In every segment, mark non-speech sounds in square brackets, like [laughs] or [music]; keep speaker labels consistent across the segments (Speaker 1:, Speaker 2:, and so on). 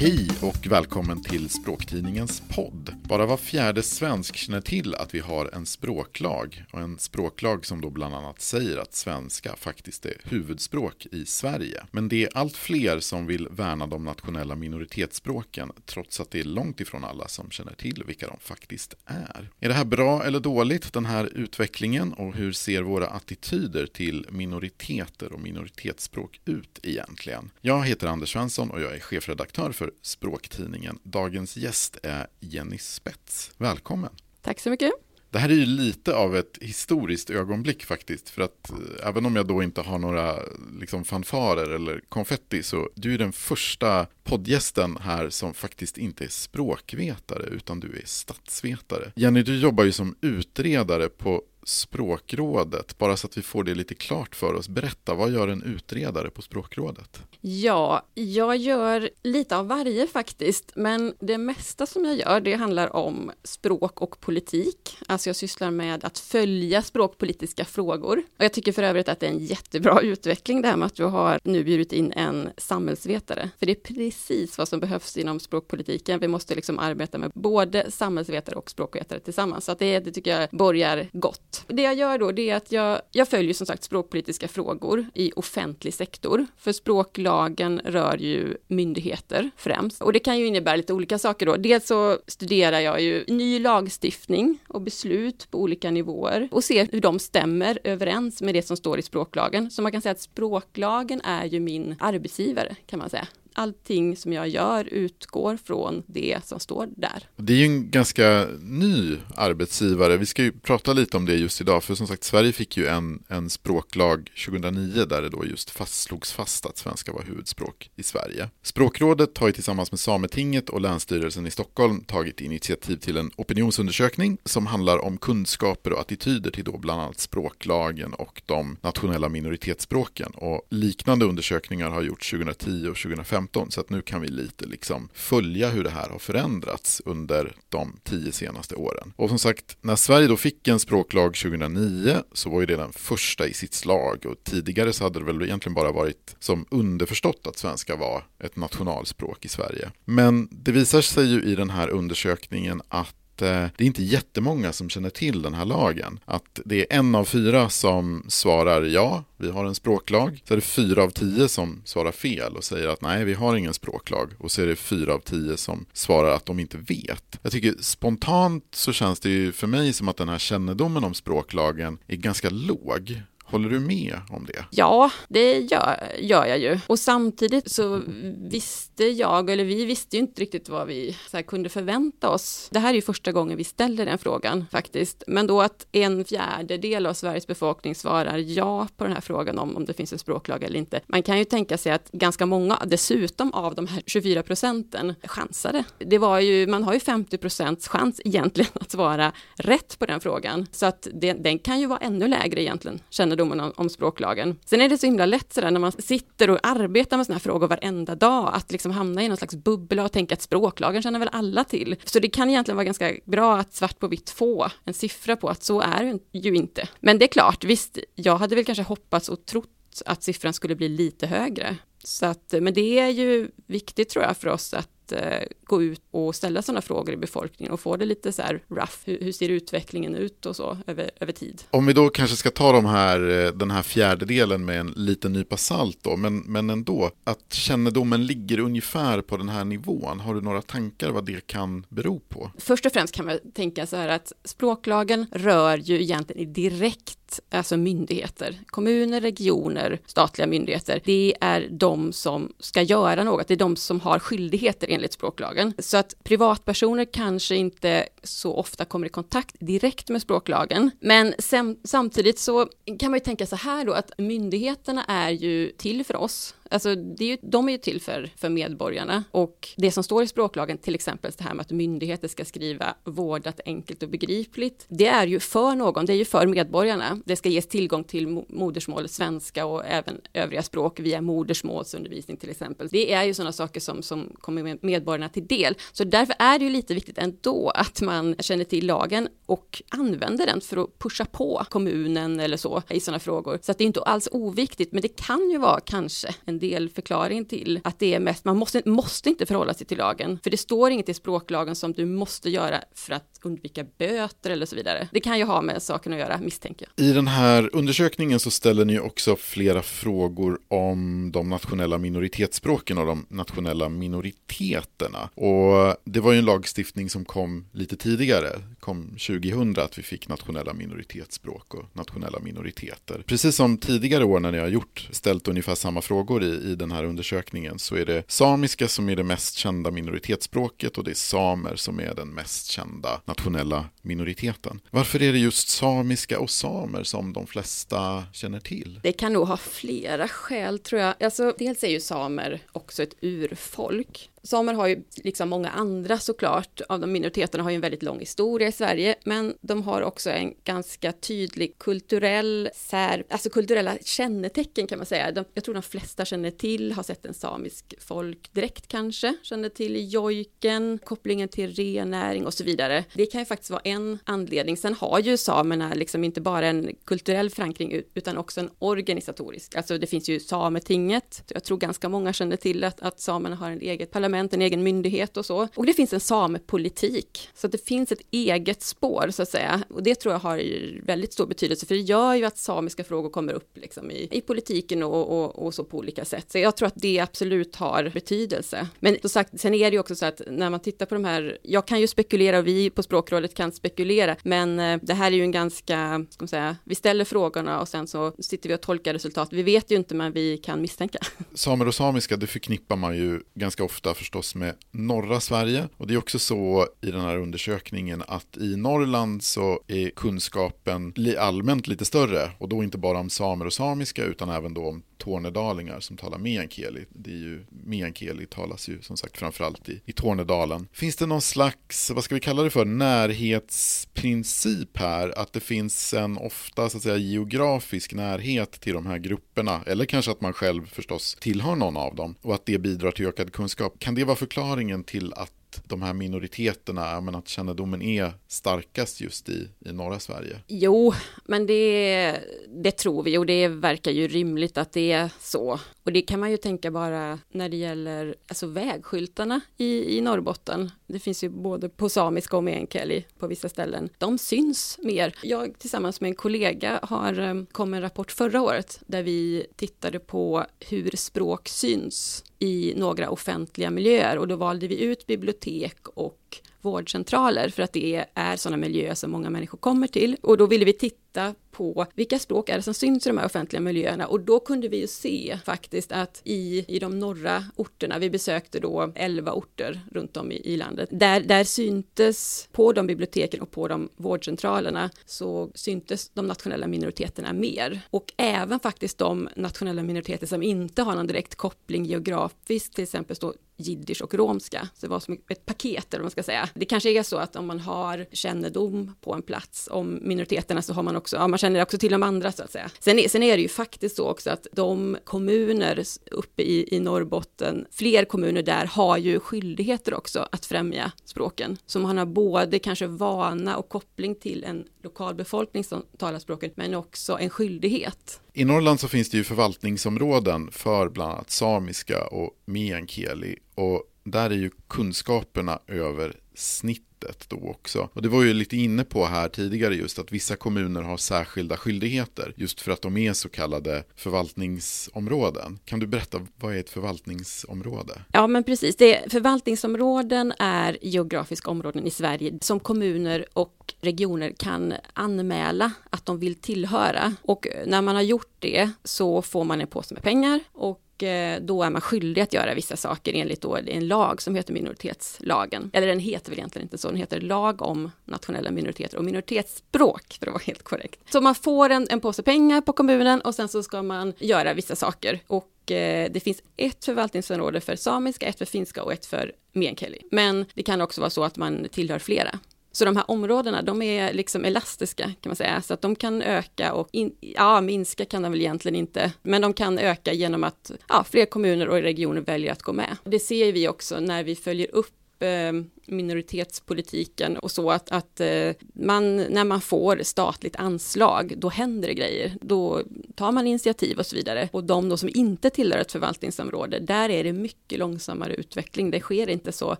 Speaker 1: Hej och välkommen till Språktidningens podd. Bara var fjärde svensk känner till att vi har en språklag och en språklag som då bland annat säger att svenska faktiskt är huvudspråk i Sverige. Men det är allt fler som vill värna de nationella minoritetsspråken trots att det är långt ifrån alla som känner till vilka de faktiskt är. Är det här bra eller dåligt, den här utvecklingen och hur ser våra attityder till minoriteter och minoritetsspråk ut egentligen? Jag heter Anders Svensson och jag är chefredaktör för Språktidningen. Dagens gäst är Jenny Spets. Välkommen!
Speaker 2: Tack så mycket!
Speaker 1: Det här är ju lite av ett historiskt ögonblick faktiskt. För att eh, även om jag då inte har några liksom, fanfarer eller konfetti så du är den första poddgästen här som faktiskt inte är språkvetare utan du är statsvetare. Jenny, du jobbar ju som utredare på Språkrådet, bara så att vi får det lite klart för oss. Berätta, vad gör en utredare på Språkrådet?
Speaker 2: Ja, jag gör lite av varje faktiskt, men det mesta som jag gör, det handlar om språk och politik. Alltså jag sysslar med att följa språkpolitiska frågor. Och jag tycker för övrigt att det är en jättebra [laughs] utveckling det här med att du har nu bjudit in en samhällsvetare. För det är precis vad som behövs inom språkpolitiken. Vi måste liksom arbeta med både samhällsvetare och språkvetare tillsammans. Så att det, det tycker jag borgar gott. Det jag gör då, det är att jag, jag följer som sagt språkpolitiska frågor i offentlig sektor. För språklagen rör ju myndigheter främst. Och det kan ju innebära lite olika saker då. Dels så studerar jag ju ny lagstiftning och beslut på olika nivåer och ser hur de stämmer överens med det som står i språklagen. Så man kan säga att språklagen är ju min arbetsgivare, kan man säga allting som jag gör utgår från det som står där.
Speaker 1: Det är ju en ganska ny arbetsgivare. Vi ska ju prata lite om det just idag. För som sagt, Sverige fick ju en, en språklag 2009 där det då just fastslogs fast att svenska var huvudspråk i Sverige. Språkrådet har ju tillsammans med Sametinget och Länsstyrelsen i Stockholm tagit initiativ till en opinionsundersökning som handlar om kunskaper och attityder till då bland annat språklagen och de nationella minoritetsspråken. Och liknande undersökningar har gjorts 2010 och 2015 2015 så att nu kan vi lite liksom följa hur det här har förändrats under de tio senaste åren. Och som sagt, när Sverige då fick en språklag 2009 så var ju det den första i sitt slag och tidigare så hade det väl egentligen bara varit som underförstått att svenska var ett nationalspråk i Sverige. Men det visar sig ju i den här undersökningen att Eh, det är inte jättemånga som känner till den här lagen. Att det är en av fyra som svarar ja, vi har en språklag. Så är det fyra av tio som svarar fel och säger att nej, vi har ingen språklag. Och så är det fyra av tio som svarar att de inte vet. Jag tycker spontant så känns det ju för mig som att den här kännedomen om språklagen är ganska låg. Håller du med om det?
Speaker 2: Ja, det gör, gör jag ju. Och samtidigt så visste jag, eller vi visste ju inte riktigt vad vi här, kunde förvänta oss. Det här är ju första gången vi ställer den frågan faktiskt. Men då att en fjärdedel av Sveriges befolkning svarar ja på den här frågan om, om det finns en språklag eller inte. Man kan ju tänka sig att ganska många dessutom av de här 24 procenten chansade. Det var ju, man har ju 50 procents chans egentligen att svara rätt på den frågan. Så att det, den kan ju vara ännu lägre egentligen, känner kännedomen om, om språklagen. Sen är det så himla lätt sådär när man sitter och arbetar med sådana här frågor varenda dag, att liksom hamna i någon slags bubbla och tänka att språklagen känner väl alla till. Så det kan egentligen vara ganska bra att svart på vitt få en siffra på att så är det ju inte. Men det är klart, visst, jag hade väl kanske hoppats och trott att siffran skulle bli lite högre. Så att, men det är ju viktigt tror jag för oss att eh, gå ut och ställa sådana frågor i befolkningen och få det lite så här rough. Hur, hur, ser utvecklingen ut och så över, över tid?
Speaker 1: Om vi då kanske ska ta de här, eh, den här fjärdedelen med en liten nypa salt då, men, men ändå, att kännedomen ligger ungefär på den här nivån. Har du några tankar vad det kan bero på?
Speaker 2: Först och främst kan man tänka så här att språklagen rör ju egentligen direkt alltså myndigheter, kommuner, regioner, statliga myndigheter, det är de som ska göra något, det är de som har skyldigheter enligt språklagen. Så att privatpersoner kanske inte så ofta kommer i kontakt direkt med språklagen. Men sem, samtidigt så kan man ju tänka så här då att myndigheterna är ju till för oss Alltså, det är ju, de är ju till för, för medborgarna och det som står i språklagen, till exempel det här med att myndigheter ska skriva vårdat enkelt och begripligt, det är ju för någon, det är ju för medborgarna. Det ska ges tillgång till modersmålet svenska och även övriga språk via modersmålsundervisning till exempel. Det är ju sådana saker som, som kommer medborgarna till del. Så därför är det ju lite viktigt ändå att man känner till lagen och använder den för att pusha på kommunen eller så i sådana frågor. Så att det är inte alls oviktigt, men det kan ju vara kanske en en delförklaring till att det är mest, man måste, måste inte förhålla sig till lagen, för det står inget i språklagen som du måste göra för att undvika böter eller så vidare. Det kan ju ha med saken att göra, misstänker
Speaker 1: jag. I den här undersökningen så ställer ni också flera frågor om de nationella minoritetsspråken och de nationella minoriteterna. Och det var ju en lagstiftning som kom lite tidigare, kom 2000 att vi fick nationella minoritetsspråk och nationella minoriteter. Precis som tidigare år när ni har gjort, ställt ungefär samma frågor i, i den här undersökningen så är det samiska som är det mest kända minoritetsspråket och det är samer som är den mest kända nationella minoriteten. Varför är det just samiska och samer som de flesta känner till?
Speaker 2: Det kan nog ha flera skäl tror jag. Alltså, dels är ju samer också ett urfolk Samer har ju, liksom många andra såklart, av de minoriteterna har ju en väldigt lång historia i Sverige, men de har också en ganska tydlig kulturell sär, alltså kulturella kännetecken kan man säga. De, jag tror de flesta känner till, har sett en samisk folkdräkt kanske, känner till jojken, kopplingen till rennäring och så vidare. Det kan ju faktiskt vara en anledning. Sen har ju samerna liksom inte bara en kulturell förankring utan också en organisatorisk. Alltså det finns ju Sametinget. Jag tror ganska många känner till att, att samerna har en eget parlament departement, en egen myndighet och så. Och det finns en samepolitik, så att det finns ett eget spår så att säga. Och det tror jag har väldigt stor betydelse, för det gör ju att samiska frågor kommer upp liksom i, i politiken och, och, och så på olika sätt. Så jag tror att det absolut har betydelse. Men som sagt, sen är det ju också så att när man tittar på de här, jag kan ju spekulera och vi på språkrådet kan spekulera, men eh, det här är ju en ganska, ska man säga, vi ställer frågorna och sen så sitter vi och tolkar resultat. Vi vet ju inte, men vi kan misstänka.
Speaker 1: Samer och samiska, det förknippar man ju ganska ofta förstås med norra Sverige. Och det är också så i den här undersökningen att i Norrland så är kunskapen allmänt lite större och då inte bara om samer och samiska utan även då om tornedalingar som talar meänkieli. Det är ju, meänkieli talas ju som sagt framförallt i, i Tornedalen. Finns det någon slags, vad ska vi kalla det för, närhetsprincip här? Att det finns en ofta så att säga geografisk närhet till de här grupperna eller kanske att man själv förstås tillhör någon av dem och att det bidrar till ökad kunskap. Kan det vara förklaringen till att de här minoriteterna, men att kännedomen är starkast just i, i norra Sverige?
Speaker 2: Jo, men det, det tror vi och det verkar ju rimligt att det är så. Och det kan man ju tänka bara när det gäller alltså vägskyltarna i, i Norrbotten. Det finns ju både på samiska och meänkieli på vissa ställen. De syns mer. Jag tillsammans med en kollega har ehm, kom en rapport förra året där vi tittade på hur språk syns i några offentliga miljöer och då valde vi ut bibliotek och vårdcentraler för att det är sådana miljöer som många människor kommer till. Och då ville vi titta på vilka språk är det som syns i de här offentliga miljöerna och då kunde vi ju se faktiskt att i, i de norra orterna, vi besökte då 11 orter runt om i, i landet, där, där syntes på de biblioteken och på de vårdcentralerna så syntes de nationella minoriteterna mer. Och även faktiskt de nationella minoriteter som inte har någon direkt koppling geografiskt, till exempel jiddisch och romska. Så det var som ett paket, eller vad man ska säga. Det kanske är så att om man har kännedom på en plats om minoriteterna så har man också, ja, man känner också till de andra så att säga. Sen är, sen är det ju faktiskt så också att de kommuner uppe i, i Norrbotten, fler kommuner där har ju skyldigheter också att främja språken. Så man har både kanske vana och koppling till en lokalbefolkning som talar språken, men också en skyldighet.
Speaker 1: I Norrland så finns det ju förvaltningsområden för bland annat samiska och meänkieli och där är ju kunskaperna över snittet då också. Och det var ju lite inne på här tidigare just att vissa kommuner har särskilda skyldigheter just för att de är så kallade förvaltningsområden. Kan du berätta, vad är ett förvaltningsområde?
Speaker 2: Ja, men precis. Det, förvaltningsområden är geografiska områden i Sverige som kommuner och regioner kan anmäla att de vill tillhöra. Och eh, när man har gjort det så får man en påse med pengar och eh, då är man skyldig att göra vissa saker enligt då en lag som heter minoritetslagen. Eller den heter väl egentligen inte så, den heter lag om nationella minoriteter och minoritetsspråk för att vara helt korrekt. Så man får en, en påse pengar på kommunen och sen så ska man göra vissa saker. Och eh, det finns ett förvaltningsområde för samiska, ett för finska och ett för meänkieli. Men det kan också vara så att man tillhör flera. Så de här områdena, de är liksom elastiska kan man säga, så att de kan öka och in, ja, minska kan de väl egentligen inte, men de kan öka genom att ja, fler kommuner och regioner väljer att gå med. Det ser vi också när vi följer upp eh, minoritetspolitiken och så att, att eh, man, när man får statligt anslag, då händer det grejer. Då tar man initiativ och så vidare. Och de då som inte tillhör ett förvaltningsområde, där är det mycket långsammare utveckling. Det sker inte så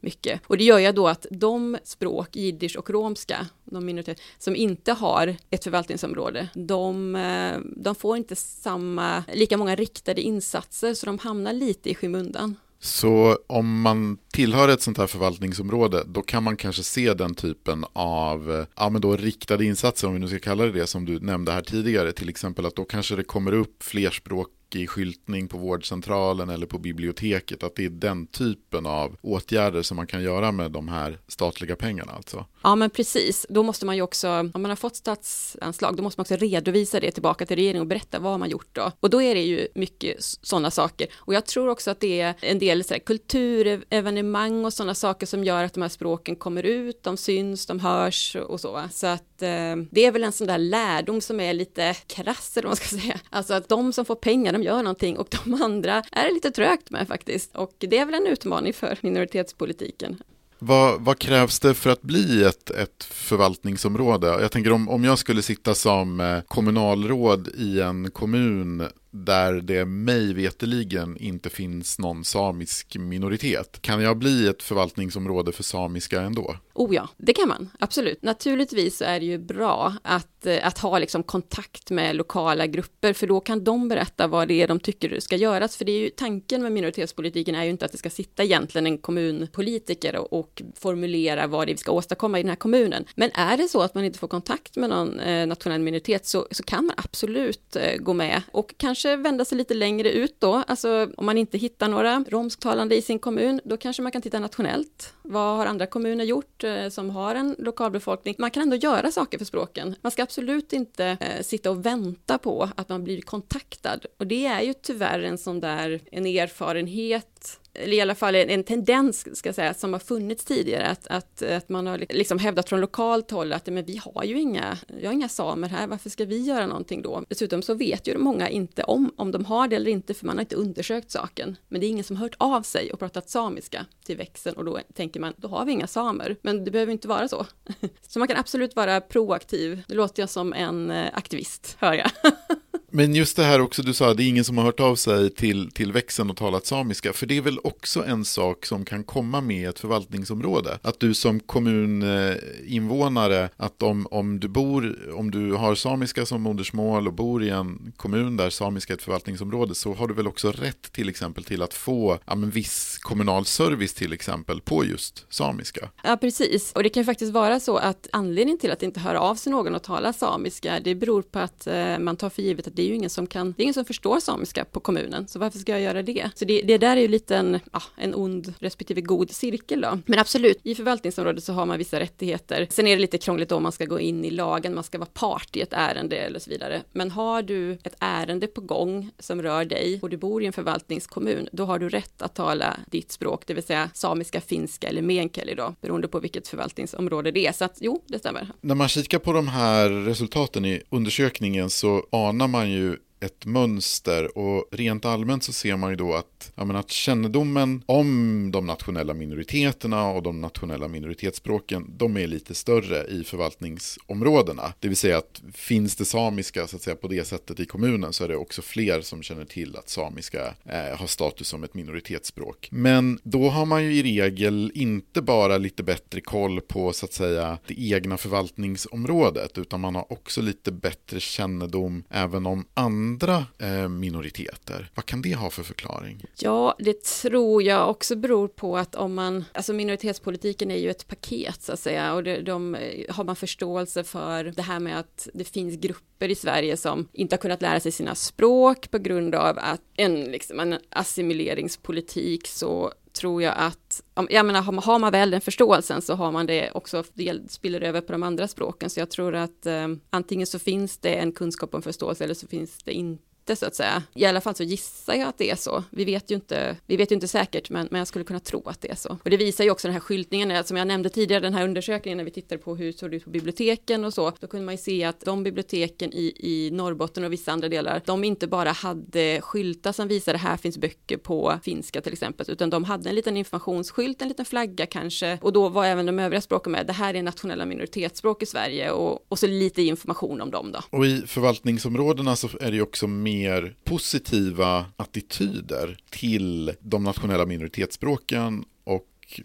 Speaker 2: mycket. Och det gör jag då att de språk, jiddisch och romska, de minoriteter som inte har ett förvaltningsområde, de, eh, de får inte samma, lika många riktade insatser, så de hamnar lite i skymundan.
Speaker 1: Så om man tillhör ett sånt här förvaltningsområde, då kan man kanske se den typen av ja, men då riktade insatser, om vi nu ska kalla det det, som du nämnde här tidigare. Till exempel att då kanske det kommer upp flerspråk i skyltning på vårdcentralen eller på biblioteket. Att det är den typen av åtgärder som man kan göra med de här statliga pengarna alltså.
Speaker 2: Ja men precis, då måste man ju också, om man har fått statsanslag, då måste man också redovisa det tillbaka till regeringen och berätta vad man gjort då. Och då är det ju mycket sådana saker. Och jag tror också att det är en del så här, kulturevenemang och sådana saker som gör att de här språken kommer ut, de syns, de hörs och så. Så att eh, det är väl en sån där lärdom som är lite krass, eller vad man ska [laughs] säga. Alltså att de som får pengar, de gör någonting och de andra är det lite trögt med faktiskt. Och det är väl en utmaning för minoritetspolitiken.
Speaker 1: Vad, vad, krävs det för att bli ett, ett förvaltningsområde? Jag tänker om, om jag skulle sitta som eh, kommunalråd i en kommun där det mig veteligen inte finns någon samisk minoritet. Kan jag bli ett förvaltningsområde för samiska ändå?
Speaker 2: Oh ja, det kan man, absolut. Naturligtvis är det ju bra att, Eh, att ha liksom kontakt med lokala grupper, för då kan de berätta vad det är de tycker ska göras. För det är ju tanken med minoritetspolitiken är ju inte att det ska sitta egentligen en kommunpolitiker och, och formulera vad det är vi ska åstadkomma i den här kommunen. Men är det så att man inte får kontakt med någon eh, nationell minoritet så, så kan man absolut eh, gå med och kanske kanske vända sig lite längre ut då, alltså om man inte hittar några romsktalande i sin kommun, då kanske man kan titta nationellt. Vad har andra kommuner gjort eh, som har en lokalbefolkning? Man kan ändå göra saker för språken. Man ska absolut inte eh, sitta och vänta på att man blir kontaktad. Och det är ju tyvärr en sån där, en erfarenhet eller i alla fall en, en tendens ska jag säga, som har funnits tidigare, att, att, att man har liksom hävdat från lokalt håll att men vi har ju inga, vi har inga samer här, varför ska vi göra någonting då? Dessutom så vet ju många inte om, om de har det eller inte, för man har inte undersökt saken. Men det är ingen som hört av sig och pratat samiska till växeln och då tänker man, då har vi inga samer. Men det behöver inte vara så. [laughs] Så man kan absolut vara proaktiv. Det låter jag som en eh, aktivist, hör jag. [laughs]
Speaker 1: Men just det här också, du sa, det är ingen som har hört av sig till, till växeln och talat samiska. För det är väl också en sak som kan komma med ett förvaltningsområde. Att du som kommuninvånare, att om, om du bor, om du har samiska som modersmål och bor i en kommun där samiska är ett förvaltningsområde så har du väl också rätt till exempel till att få ja, men viss kommunal service till exempel på just samiska.
Speaker 2: Ja, precis. Och det kan faktiskt vara så att anledningen till att inte höra av sig någon och tala samiska, det beror på att eh, man tar för givet att det är ju ingen som kan, det är ingen som förstår samiska på kommunen, så varför ska jag göra det? Så det, det där är ju lite en, ja, en ond respektive god cirkel då. Men absolut, i förvaltningsområdet så har man vissa rättigheter. Sen är det lite krångligt om man ska gå in i lagen, man ska vara part i ett ärende eller så vidare. Men har du ett ärende på gång som rör dig och du bor i en förvaltningskommun, då har du rätt att tala ditt språk, det vill säga samiska, finska eller meänkieli då, beroende på vilket förvaltningsområde det är. Så att jo, det stämmer.
Speaker 1: När man kikar på de här resultaten i undersökningen så anar man ju premier ett mönster och rent allmänt så ser man ju då att, menar, att kännedomen om de nationella minoriteterna och de nationella minoritetsspråken, de är lite större i förvaltningsområdena. Det vill säga att finns det samiska så att säga på det sättet i kommunen så är det också fler som känner till att samiska eh, har status som ett minoritetsspråk. Men då har man ju i regel inte bara lite bättre koll på så att säga det egna förvaltningsområdet utan man har också lite bättre kännedom även om andra andra eh, minoriteter. Vad kan det ha för förklaring?
Speaker 2: Ja, det tror jag också beror på att om man, alltså minoritetspolitiken är ju ett paket så att säga och det, de, eh, har man förståelse för det här med att det finns grupper i Sverige som inte har kunnat lära sig sina språk på grund av att en, liksom, en assimileringspolitik så tror jag att, jag menar, har man väl den förståelsen så har man det också, det spiller över på de andra språken, så jag tror att eh, antingen så finns det en kunskap och en förståelse eller så finns det inte lite så att säga. I alla fall så gissar jag att det är så. Vi vet ju inte, vi vet ju inte säkert, men, men jag skulle kunna tro att det är så. Och det visar ju också den här skyltningen, alltså, som jag nämnde tidigare, den här undersökningen när vi tittade på hur det såg ut på biblioteken och så, då kunde man ju se att de biblioteken i, i Norrbotten och vissa andra delar, de inte bara hade skyltar som visade här finns böcker på finska till exempel, utan de hade en liten informationsskylt, en liten flagga kanske, och då var även de övriga språken med. Det här är nationella minoritetsspråk i Sverige och, och så lite information om dem då.
Speaker 1: Och i förvaltningsområdena så är det ju också mer mer positiva attityder till de nationella minoritetsspråken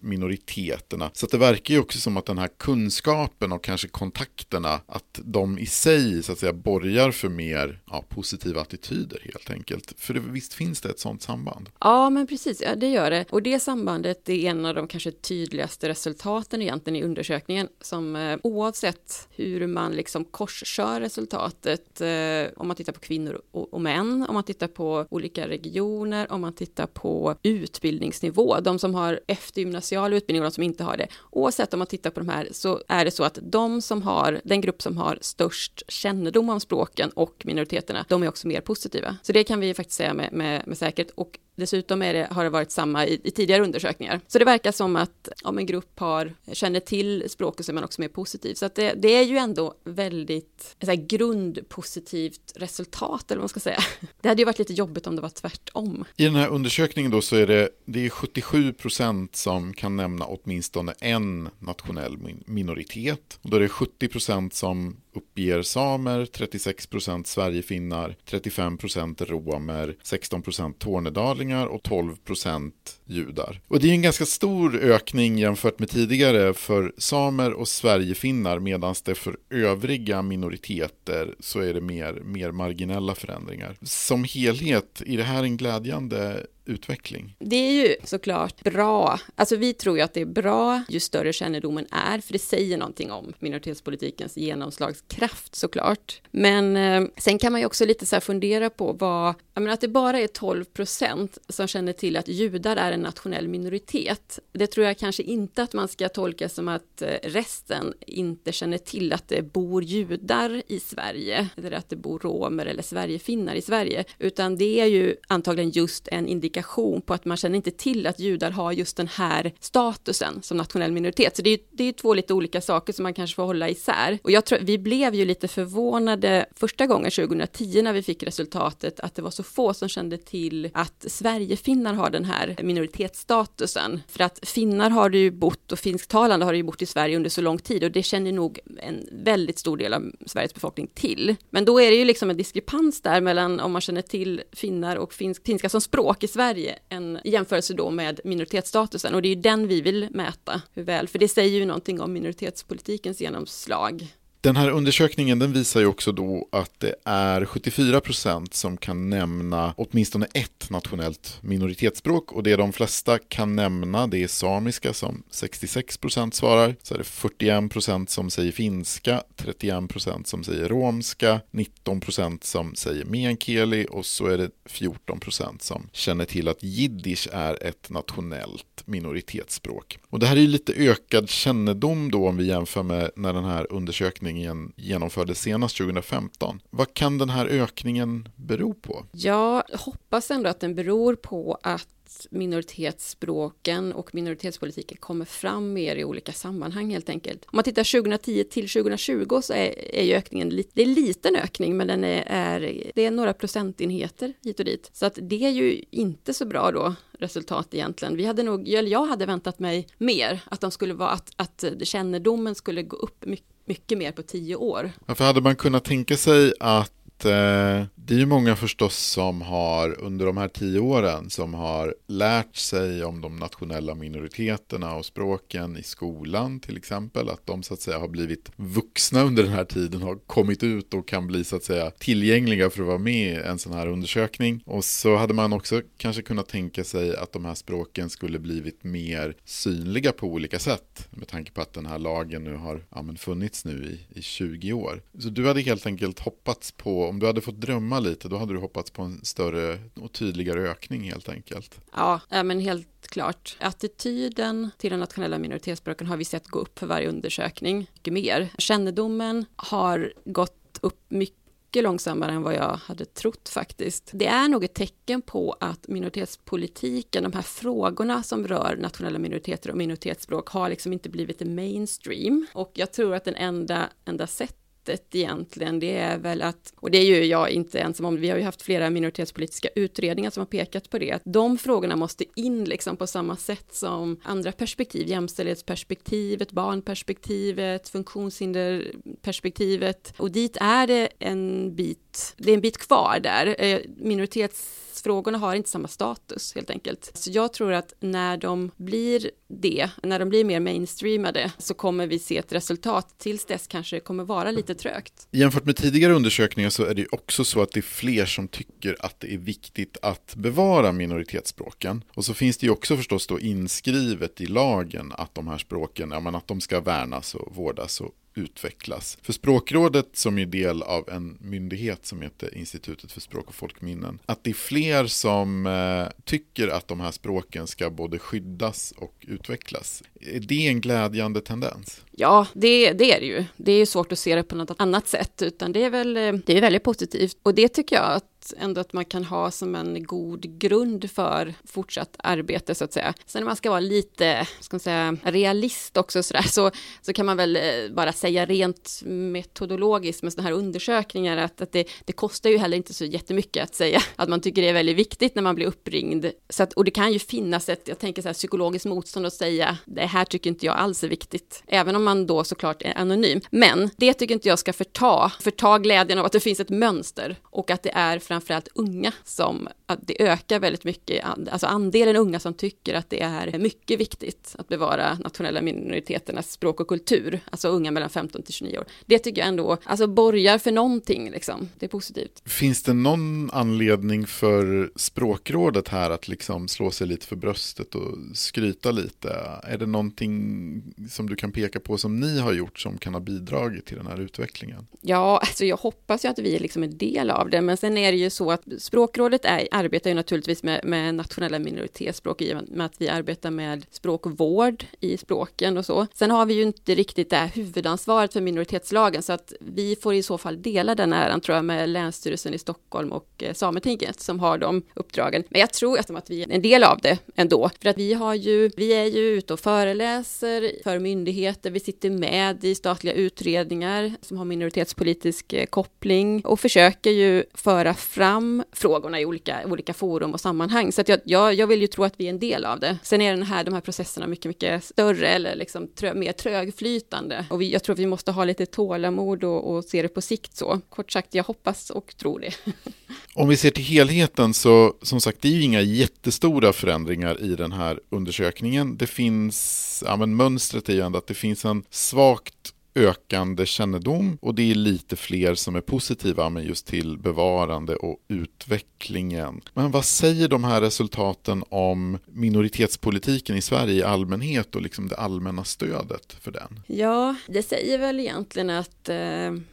Speaker 1: minoriteterna. Så det verkar ju också som att den här kunskapen och kanske kontakterna, att de i sig så att säga borgar för mer ja, positiva attityder helt enkelt. För det, visst finns det ett sådant samband?
Speaker 2: Ja, men precis, ja, det gör det. Och det sambandet är en av de kanske tydligaste resultaten egentligen i undersökningen, som eh, oavsett hur man liksom korskör resultatet, eh, om man tittar på kvinnor och, och män, om man tittar på olika regioner, om man tittar på utbildningsnivå, de som har efter gymnasial utbildning och de som inte har det. Oavsett om man tittar på de här så är det så att de som har, den grupp som har störst kännedom om språken och minoriteterna, de är också mer positiva. Så det kan vi faktiskt säga med, med, med säkerhet. Och Dessutom är det, har det varit samma i, i, tidigare undersökningar. Så det verkar som att om en grupp har, känner till språket så är man också mer positiv. Så att det, det är ju ändå väldigt så här, grundpositivt resultat, eller vad man ska säga. [laughs] Det hade ju varit lite jobbigt om det var tvärtom.
Speaker 1: I den här undersökningen då så är det, det är 77 procent som kan nämna åtminstone en nationell minoritet. Och då är det 70 procent som uppger samer, 36 procent sverigefinnar, 35 procent romer, 16 procent tornedalingar och 12 procent judar. Och det är en ganska stor ökning jämfört med tidigare för samer och sverigefinnar medan det för övriga minoriteter så är det mer, mer marginella förändringar. Som helhet, är det här en glädjande utveckling.
Speaker 2: Det är ju såklart bra. Alltså vi tror ju att det är bra ju större kännedomen är, för det säger någonting om minoritetspolitikens genomslagskraft såklart. Men eh, sen kan man ju också lite så här fundera på vad, jag menar att det bara är 12 procent som känner till att judar är en nationell minoritet. Det tror jag kanske inte att man ska tolka som att eh, resten inte känner till att det bor judar i Sverige, eller att det bor romer eller sverigefinnar i Sverige, utan det är ju antagligen just en indikation indikation på att man känner inte till att judar har just den här statusen som nationell minoritet. Så det är, det är två lite olika saker som man kanske får hålla isär. Och jag tror, vi blev ju lite förvånade första gången 2010 när vi fick resultatet att det var så få som kände till att Sverigefinnar har den här minoritetsstatusen. För att finnar har ju bott och finsktalande har ju bott i Sverige under så lång tid och det känner nog en väldigt stor del av Sveriges befolkning till. Men då är det ju liksom en diskrepans där mellan om man känner till finnar och finsk, finska som språk i Sverige Sverige en jämförelse då med minoritetsstatusen. Och det är ju den vi vill mäta, hur väl, för det säger ju någonting om minoritetspolitikens genomslag
Speaker 1: den här undersökningen den visar ju också då att det är 74 procent som kan nämna åtminstone ett nationellt minoritetsspråk och det de flesta kan nämna det är samiska som 66 procent svarar. Så är det 41 procent som säger finska, 31 procent som säger romska, 19 procent som säger meänkieli och så är det 14 procent som känner till att jiddisch är ett nationellt minoritetsspråk. Och det här är ju lite ökad kännedom då om vi jämför med när den här undersökningen genomfördes senast 2015. Vad kan den här ökningen bero på?
Speaker 2: Jag hoppas ändå att den beror på att minoritetsspråken och minoritetspolitiken kommer fram mer i olika sammanhang helt enkelt. Om man tittar 2010 till 2020 så är, är ju ökningen, det är en liten ökning men den är, är, det är några procentenheter hit och dit. Så att det är ju inte så bra då resultat egentligen. Vi hade nog, jag hade väntat mig mer, att de skulle vara, att, att kännedomen skulle gå upp mycket mycket mer på tio år.
Speaker 1: Varför hade man kunnat tänka sig att eh, det är ju många förstås som har under de här tio åren som har lärt sig om de nationella minoriteterna och språken i skolan till exempel. Att de så att säga har blivit vuxna under den här tiden, har kommit ut och kan bli så att säga tillgängliga för att vara med i en sån här undersökning. Och så hade man också kanske kunnat tänka sig att de här språken skulle blivit mer synliga på olika sätt. Med tanke på att den här lagen nu har ja, funnits nu i, i 20 år. Så du hade helt enkelt hoppats på om du hade fått drömma lite, då hade du hoppats på en större och tydligare ökning helt enkelt.
Speaker 2: Ja, men helt klart. Attityden till de nationella minoritetsspråken har vi sett gå upp för varje undersökning, mycket mer. Kännedomen har gått upp mycket mycket långsammare än vad jag hade trott faktiskt. Det är nog ett tecken på att minoritetspolitiken, de här frågorna som rör nationella minoriteter och minoritetsspråk har liksom inte blivit mainstream. Och jag tror att den enda, enda sätt sättet egentligen, det är väl att, och det är ju jag inte ensam om, vi har ju haft flera minoritetspolitiska utredningar som har pekat på det, att de frågorna måste in liksom på samma sätt som andra perspektiv, jämställdhetsperspektivet, barnperspektivet, funktionshinderperspektivet, och dit är det en bit, det är en bit kvar där. Eh, Minoritets frågorna har inte samma status helt enkelt. Så jag tror att när de blir det, när de blir mer mainstreamade, så kommer vi se ett resultat. Tills dess kanske det kommer vara lite trögt.
Speaker 1: Jämfört med tidigare undersökningar så är det också så att det är fler som tycker att det är viktigt att bevara minoritetsspråken. Och så finns det ju också förstås då inskrivet i lagen att de här språken, ja men att de ska värnas och vårdas och utvecklas. För språkrådet som är del av en myndighet som heter Institutet för språk och folkminnen, att det är fler som eh, tycker att de här språken ska både skyddas och utvecklas. Är det en glädjande tendens?
Speaker 2: Ja, det, det är det ju. Det är ju svårt att se det på något annat sätt, utan det är väl eh, det är väldigt positivt. Och det tycker jag att ändå att man kan ha som en god grund för fortsatt arbete så att säga. Sen när man ska vara lite, ska man säga, realist också så där, så, så kan man väl eh, bara säga rent metodologiskt med sådana här undersökningar att, att det, det kostar ju heller inte så jättemycket att säga att man tycker det är väldigt viktigt när man blir uppringd. Så att, och det kan ju finnas ett, jag tänker så här, psykologiskt motstånd att säga det här tycker inte jag alls är viktigt, även om man då såklart är anonym. Men det tycker inte jag ska förta, förta glädjen av att det finns ett mönster och att det är framförallt unga som, att det ökar väldigt mycket, alltså andelen unga som tycker att det är mycket viktigt att bevara nationella minoriteternas språk och kultur, alltså unga mellan 15 till 29 år. Det tycker jag ändå, alltså borgar för någonting liksom, det är positivt.
Speaker 1: Finns det någon anledning för språkrådet här att liksom slå sig lite för bröstet och skryta lite? Är det någonting som du kan peka på som ni har gjort som kan ha bidragit till den här utvecklingen?
Speaker 2: Ja, alltså jag hoppas ju att vi är liksom en del av det, men sen är det ju så att språkrådet är, arbetar ju naturligtvis med, med nationella minoritetsspråk i och med att vi arbetar med språkvård i språken och så. Sen har vi ju inte riktigt det här huvudansvaret för minoritetslagen, så att vi får i så fall dela den äran tror jag med Länsstyrelsen i Stockholm och eh, Sametinget som har de uppdragen. Men jag tror att vi är en del av det ändå, för att vi har ju, vi är ju ute och föreläser för myndigheter, vi sitter med i statliga utredningar som har minoritetspolitisk eh, koppling och försöker ju föra fram frågorna i olika, olika forum och sammanhang. Så att jag, jag, jag vill ju tro att vi är en del av det. Sen är den här, de här processerna mycket, mycket större eller liksom trö, mer trögflytande. Och vi, jag tror att vi måste ha lite tålamod och, och se det på sikt så. Kort sagt, jag hoppas och tror det. [laughs]
Speaker 1: Om vi ser till helheten så, som sagt, det är ju inga jättestora förändringar i den här undersökningen. Det finns, ja men mönstret är ju ändå att det finns en svagt ökande kännedom och det är lite fler som är positiva med just till bevarande och utvecklingen. Men vad säger de här resultaten om minoritetspolitiken i Sverige i allmänhet och liksom det allmänna stödet för den?
Speaker 2: Ja, det säger väl egentligen att eh,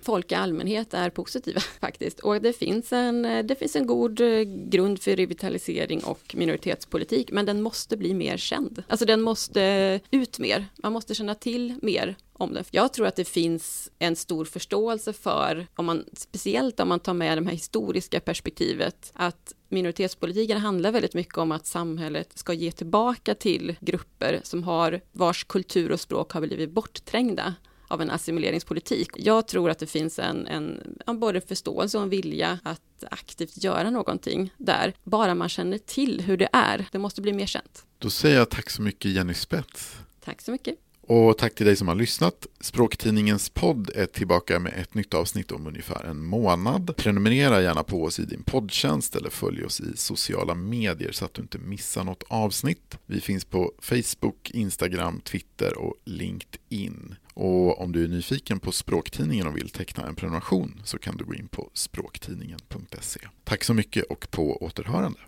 Speaker 2: folk i allmänhet är positiva [laughs] faktiskt och det finns en, eh, det finns en god eh, grund för revitalisering och minoritetspolitik men den måste bli mer känd. Alltså den måste ut mer, man måste känna till mer om det. Jag tror att det finns en stor förståelse för, om man, speciellt om man tar med det här historiska perspektivet, att minoritetspolitiken handlar väldigt mycket om att samhället ska ge tillbaka till grupper som har vars kultur och språk har blivit bortträngda av en assimileringspolitik. Jag tror att det finns en, en, en både förståelse och en vilja att aktivt göra någonting där, bara man känner till hur det är. Det måste bli mer känt.
Speaker 1: Då säger jag tack så mycket Jenny Spets.
Speaker 2: Tack så mycket.
Speaker 1: Och tack till dig som har lyssnat. Språktidningens podd är tillbaka med ett nytt avsnitt om ungefär en månad. Prenumerera gärna på oss i din poddtjänst eller följ oss i sociala medier så att du inte missar något avsnitt. Vi finns på Facebook, Instagram, Twitter och LinkedIn. Och om du är nyfiken på Språktidningen och vill teckna en prenumeration så kan du gå in på språktidningen.se. Tack så mycket och på återhörande.